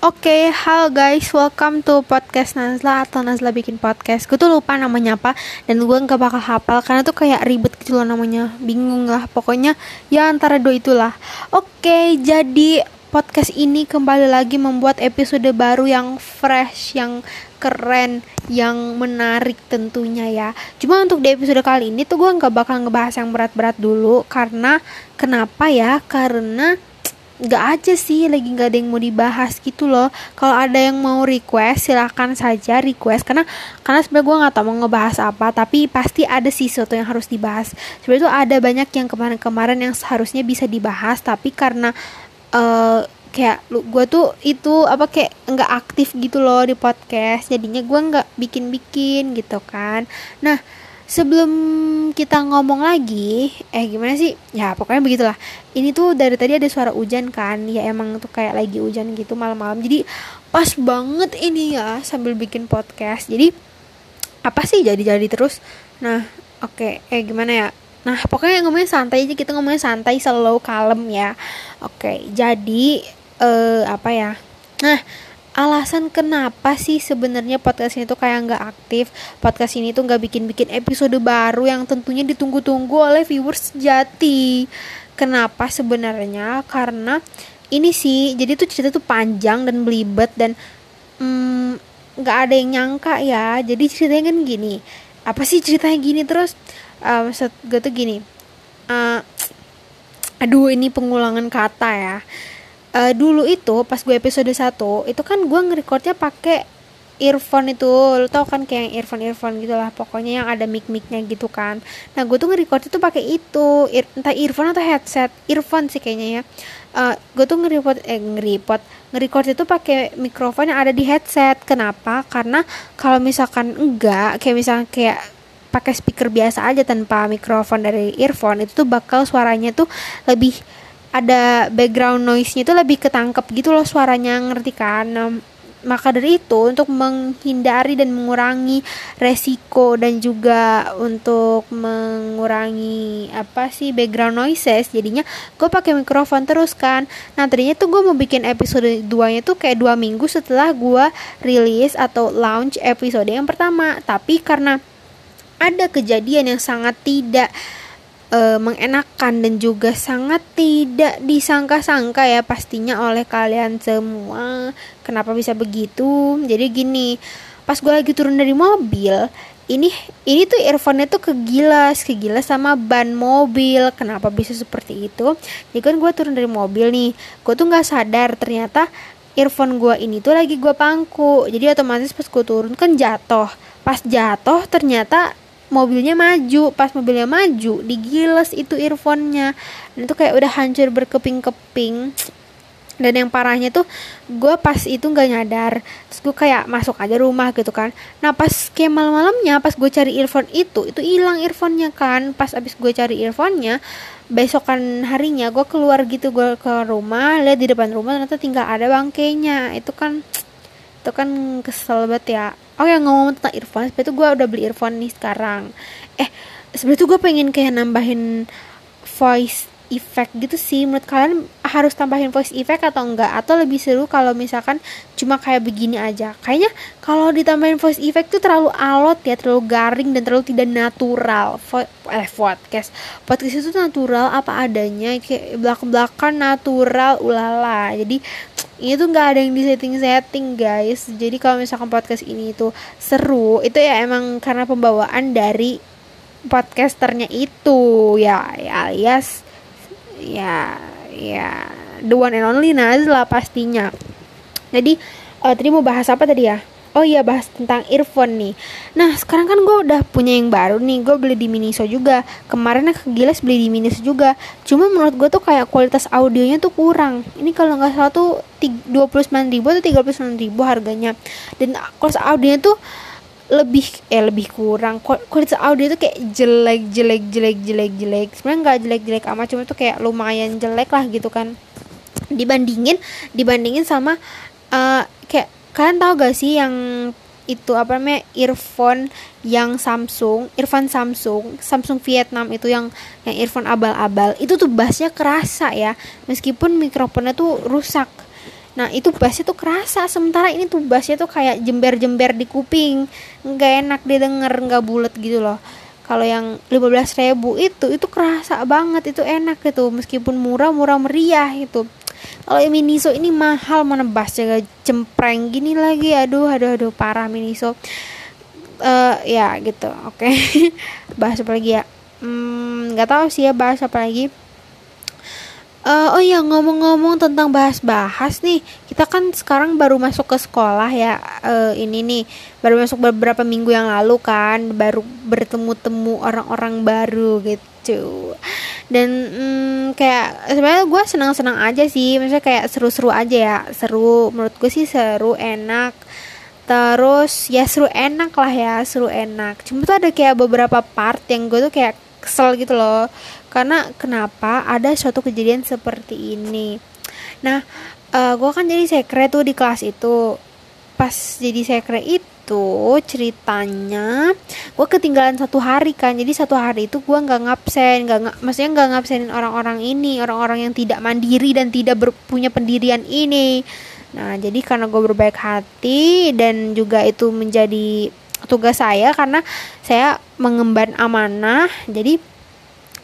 Oke, halo guys, welcome to podcast Nazla atau Nazla bikin podcast. Gue tuh lupa namanya apa dan gue nggak bakal hafal karena tuh kayak ribet gitu loh namanya, bingung lah. Pokoknya ya antara dua itulah. Oke, jadi podcast ini kembali lagi membuat episode baru yang fresh, yang keren, yang menarik tentunya ya. Cuma untuk di episode kali ini tuh gue nggak bakal ngebahas yang berat-berat dulu karena kenapa ya? Karena nggak aja sih lagi nggak ada yang mau dibahas gitu loh. Kalau ada yang mau request silahkan saja request. Karena karena sebenarnya gue nggak tahu mau ngebahas apa tapi pasti ada sih sesuatu yang harus dibahas. Sebenarnya tuh ada banyak yang kemarin-kemarin yang seharusnya bisa dibahas tapi karena uh, kayak lu gue tuh itu apa kayak nggak aktif gitu loh di podcast. Jadinya gue nggak bikin-bikin gitu kan. Nah sebelum kita ngomong lagi eh gimana sih? Ya pokoknya begitulah. Ini tuh dari tadi ada suara hujan kan? Ya emang tuh kayak lagi hujan gitu malam-malam. Jadi pas banget ini ya sambil bikin podcast. Jadi apa sih? Jadi-jadi terus. Nah oke. Okay. eh gimana ya? Nah pokoknya ngomongnya santai aja. Kita ngomongnya santai slow kalem ya. Oke. Okay, jadi eh apa ya? Nah alasan kenapa sih sebenarnya podcast ini tuh kayak nggak aktif? Podcast ini tuh nggak bikin-bikin episode baru yang tentunya ditunggu-tunggu oleh viewers jati kenapa sebenarnya? Karena ini sih jadi tuh cerita tuh panjang dan belibet dan hmm, nggak mm, ada yang nyangka ya. Jadi ceritanya kan gini apa sih ceritanya gini? Terus uh, maksud gue tuh gini uh, aduh ini pengulangan kata ya uh, dulu itu pas gue episode 1 itu kan gue ngerekordnya pakai earphone itu. Lo tau kan kayak earphone earphone gitu lah pokoknya yang ada mic micnya gitu kan. Nah gue tuh ngerecord itu pakai itu ear, entah earphone atau headset earphone sih kayaknya ya. Uh, gue tuh ngerecord eh ngerecord ngerecord itu pakai mikrofon yang ada di headset. Kenapa? Karena kalau misalkan enggak kayak misalkan kayak pakai speaker biasa aja tanpa mikrofon dari earphone itu tuh bakal suaranya tuh lebih ada background noise-nya itu lebih ketangkep gitu loh suaranya ngerti kan? Nah, maka dari itu untuk menghindari dan mengurangi resiko dan juga untuk mengurangi apa sih background noises jadinya gue pakai mikrofon terus kan. Nah tadinya tuh gue mau bikin episode 2 nya tuh kayak dua minggu setelah gue rilis atau launch episode yang pertama. Tapi karena ada kejadian yang sangat tidak uh, mengenakan dan juga sangat tidak disangka-sangka ya pastinya oleh kalian semua. Kenapa bisa begitu? Jadi gini, pas gue lagi turun dari mobil, ini ini tuh earphone-nya tuh kegilas, kegilas sama ban mobil. Kenapa bisa seperti itu? Jadi kan gue turun dari mobil nih, gue tuh nggak sadar ternyata earphone gue ini tuh lagi gue pangku. Jadi otomatis pas gue turun kan jatuh. Pas jatuh ternyata mobilnya maju pas mobilnya maju digiles itu earphone-nya. Itu kayak udah hancur berkeping-keping. Dan yang parahnya tuh gue pas itu nggak nyadar. Terus gue kayak masuk aja rumah gitu kan. Nah pas kayak malam-malamnya pas gue cari earphone itu itu hilang earphone-nya kan. Pas abis gue cari earphone-nya besokan harinya gue keluar gitu gue ke rumah lihat di depan rumah ternyata tinggal ada bangkainya. Itu kan itu kan kesel banget ya oh yang ngomong tentang earphone sebenernya tuh gue udah beli earphone nih sekarang. Eh sebenernya tuh gue pengen kayak nambahin voice effect gitu sih. Menurut kalian harus tambahin voice effect atau enggak? Atau lebih seru kalau misalkan cuma kayak begini aja? Kayaknya kalau ditambahin voice effect tuh terlalu alot ya terlalu garing dan terlalu tidak natural. Vo eh podcast. Podcast itu natural apa adanya kayak belak belakan natural ulala. Jadi ini tuh nggak ada yang di setting-setting guys. Jadi kalau misalkan podcast ini itu seru itu ya emang karena pembawaan dari podcasternya itu. Ya, ya alias ya ya the one and only Nazla pastinya. Jadi uh, tadi mau bahas apa tadi ya? Oh iya bahas tentang earphone nih. Nah sekarang kan gue udah punya yang baru nih. Gue beli di Miniso juga. Kemarin aku gilas beli di Miniso juga. Cuma menurut gue tuh kayak kualitas audionya tuh kurang. Ini kalau nggak salah tuh 29 ribu atau 39 ribu harganya. Dan kualitas audionya tuh lebih eh lebih kurang. Kualitas audio tuh kayak jelek jelek jelek jelek jelek. Sebenarnya nggak jelek jelek amat cuma tuh kayak lumayan jelek lah gitu kan. Dibandingin dibandingin sama uh, kayak kalian tahu gak sih yang itu apa namanya earphone yang Samsung, earphone Samsung, Samsung Vietnam itu yang yang earphone abal-abal itu tuh bassnya kerasa ya. Meskipun mikrofonnya tuh rusak nah itu bassnya tuh kerasa. Sementara ini tuh bassnya tuh kayak jember-jember di kuping. Nggak enak didengar nggak bulat gitu loh. Kalau yang 15 ribu itu itu kerasa banget itu enak gitu. Meskipun murah murah meriah itu kalau Miniso ini mahal mana bassnya cempreng gini lagi. Aduh aduh aduh parah Miniso. Uh, ya gitu oke. Okay. bahas apa lagi ya? Hmm, nggak hmm, tahu sih ya bahas apa lagi Uh, oh ya ngomong-ngomong tentang bahas-bahas nih, kita kan sekarang baru masuk ke sekolah ya. Uh, ini nih baru masuk beberapa minggu yang lalu kan, baru bertemu-temu orang-orang baru gitu. Dan hmm, kayak sebenarnya gue senang-senang aja sih, maksudnya kayak seru-seru aja ya, seru. Menurut gue sih seru, enak terus ya seru enak lah ya seru enak cuma tuh ada kayak beberapa part yang gue tuh kayak kesel gitu loh karena kenapa ada suatu kejadian seperti ini? Nah uh, gue kan jadi sekre tuh di kelas itu. Pas jadi sekre itu ceritanya gue ketinggalan satu hari kan. Jadi satu hari itu gue nggak ngabsen nggak maksudnya nggak ngabsenin orang-orang ini orang-orang yang tidak mandiri dan tidak punya pendirian ini. Nah, jadi karena gue berbaik hati dan juga itu menjadi tugas saya karena saya mengemban amanah, jadi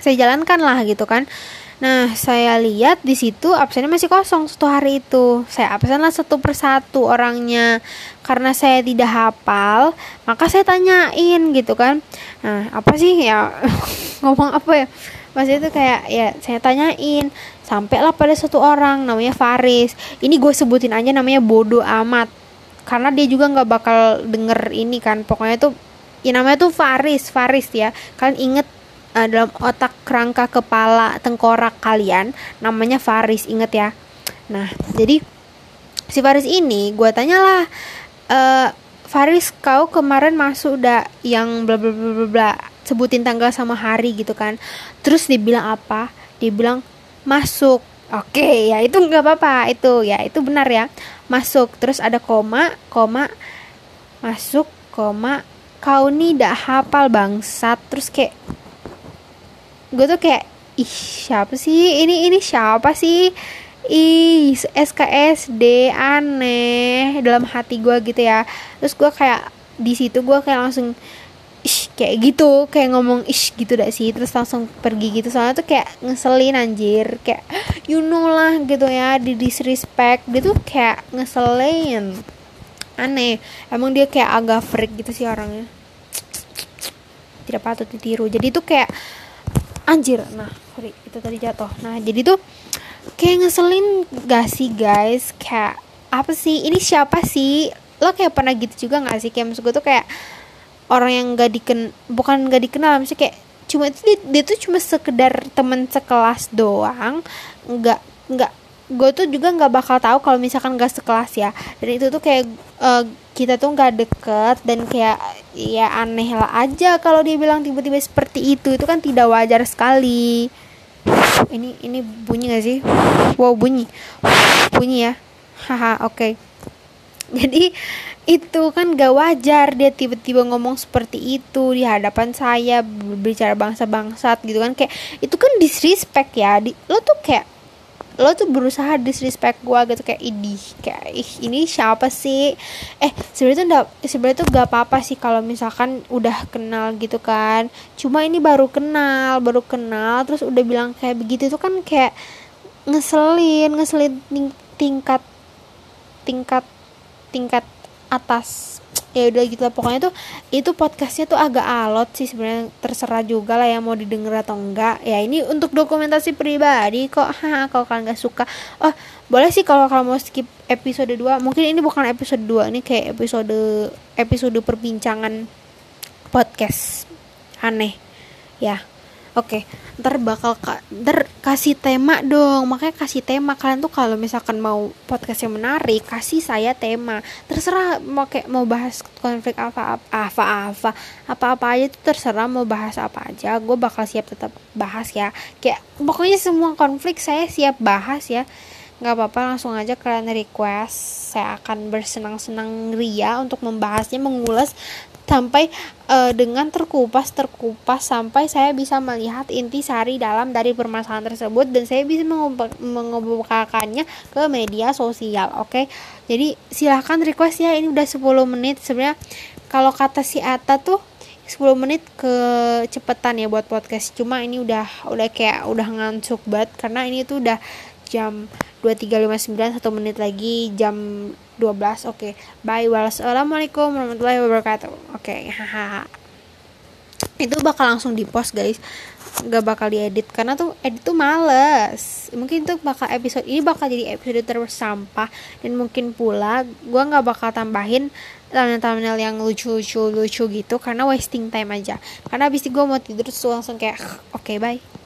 saya jalankan lah gitu kan. Nah, saya lihat di situ absennya masih kosong satu hari itu. Saya absen lah satu persatu orangnya. Karena saya tidak hafal, maka saya tanyain gitu kan. Nah, apa sih ya ngomong apa ya? Masih itu kayak ya saya tanyain sampailah pada satu orang namanya Faris ini gue sebutin aja namanya bodoh amat karena dia juga nggak bakal denger ini kan pokoknya tuh ya namanya tuh Faris Faris ya kalian inget uh, dalam otak kerangka kepala tengkorak kalian namanya Faris inget ya. Nah jadi si Faris ini gue tanyalah uh, Faris kau kemarin masuk udah yang bla bla bla bla sebutin tanggal sama hari gitu kan. Terus dia bilang apa? Dia bilang masuk. Oke ya itu nggak apa-apa itu ya itu benar ya. Masuk terus ada koma koma masuk koma kau nih dak hafal bangsat. Terus kayak gue tuh kayak ih siapa sih? Ini ini siapa sih? Ih SKSD aneh dalam hati gue gitu ya. Terus gue kayak di situ gue kayak langsung ish kayak gitu kayak ngomong ish gitu dah sih. Terus langsung pergi gitu. Soalnya tuh kayak ngeselin anjir. Kayak you know lah gitu ya di disrespect. Dia tuh kayak ngeselin. Aneh. Emang dia kayak agak freak gitu sih orangnya. Tidak patut ditiru. Jadi tuh kayak anjir nah sorry itu tadi jatuh. Nah jadi tuh kayak ngeselin gak sih guys? Kayak apa sih? Ini siapa sih? Lo kayak pernah gitu juga gak sih? Kayak maksud gue tuh kayak orang yang gak diken bukan gak dikenal misalnya kayak cuma itu dia, dia tuh cuma sekedar teman sekelas doang. Nggak nggak gue tuh juga nggak bakal tahu kalau misalkan gak sekelas ya. Dan itu tuh kayak uh, kita tuh nggak deket dan kayak ya aneh lah aja kalau dia bilang tiba-tiba seperti itu. Itu kan tidak wajar sekali. Ini ini bunyi gak sih? Wow bunyi. Bunyi ya? Haha oke. Okay. jadi itu kan gak wajar dia tiba-tiba ngomong seperti itu di hadapan saya berbicara bangsa-bangsat gitu kan. Kayak itu kan disrespect ya di, lo tuh kayak lo tuh berusaha disrespect gue gitu kayak ini kayak ih ini siapa sih? Eh sebenarnya tuh enggak sebenarnya tuh gak apa-apa sih kalau misalkan udah kenal gitu kan. Cuma ini baru kenal baru kenal terus udah bilang kayak begitu tuh kan kayak ngeselin ngeselin tingkat tingkat tingkat atas ya udah gitu lah. Pokoknya tuh itu podcastnya tuh agak alot sih sebenarnya. Terserah juga lah yang mau didengar atau enggak. Ya ini untuk dokumentasi pribadi kok. Ha kalau kalian nggak suka. Oh boleh sih kalau kalian mau skip episode 2 mungkin ini bukan episode 2 ini kayak episode episode perbincangan podcast. Aneh. Ya oke ntar bakal ka, ntar kasih tema dong. Makanya kasih tema. Kalian tuh kalau misalkan mau podcast yang menarik kasih saya tema. Terserah mau kayak mau bahas konflik apa apa apa apa apa aja tuh terserah mau bahas apa aja. Gue bakal siap tetap bahas ya. Kayak pokoknya semua konflik saya siap bahas ya. Nggak apa-apa langsung aja kalian request. Saya akan bersenang-senang ria untuk membahasnya mengulas sampai uh, dengan terkupas terkupas sampai saya bisa melihat inti sari dalam dari permasalahan tersebut dan saya bisa mengebukakannya ke media sosial oke okay? jadi silahkan request ya ini udah 10 menit sebenarnya kalau kata si Ata tuh 10 menit kecepetan ya buat podcast cuma ini udah udah kayak udah ngantuk banget karena ini tuh udah jam 23.59 satu menit lagi jam 12 oke. Okay. bye wassalamualaikum warahmatullahi wabarakatuh. Oke okay. itu bakal langsung di post guys. Gak bakal diedit karena tuh edit tuh males. Mungkin tuh bakal episode ini bakal jadi episode tersampah. Dan mungkin pula gue nggak bakal tambahin thumbnail-thumbnail yang lucu-lucu lucu gitu karena wasting time aja. Karena abis itu gue mau tidur terus langsung kayak oke okay, bye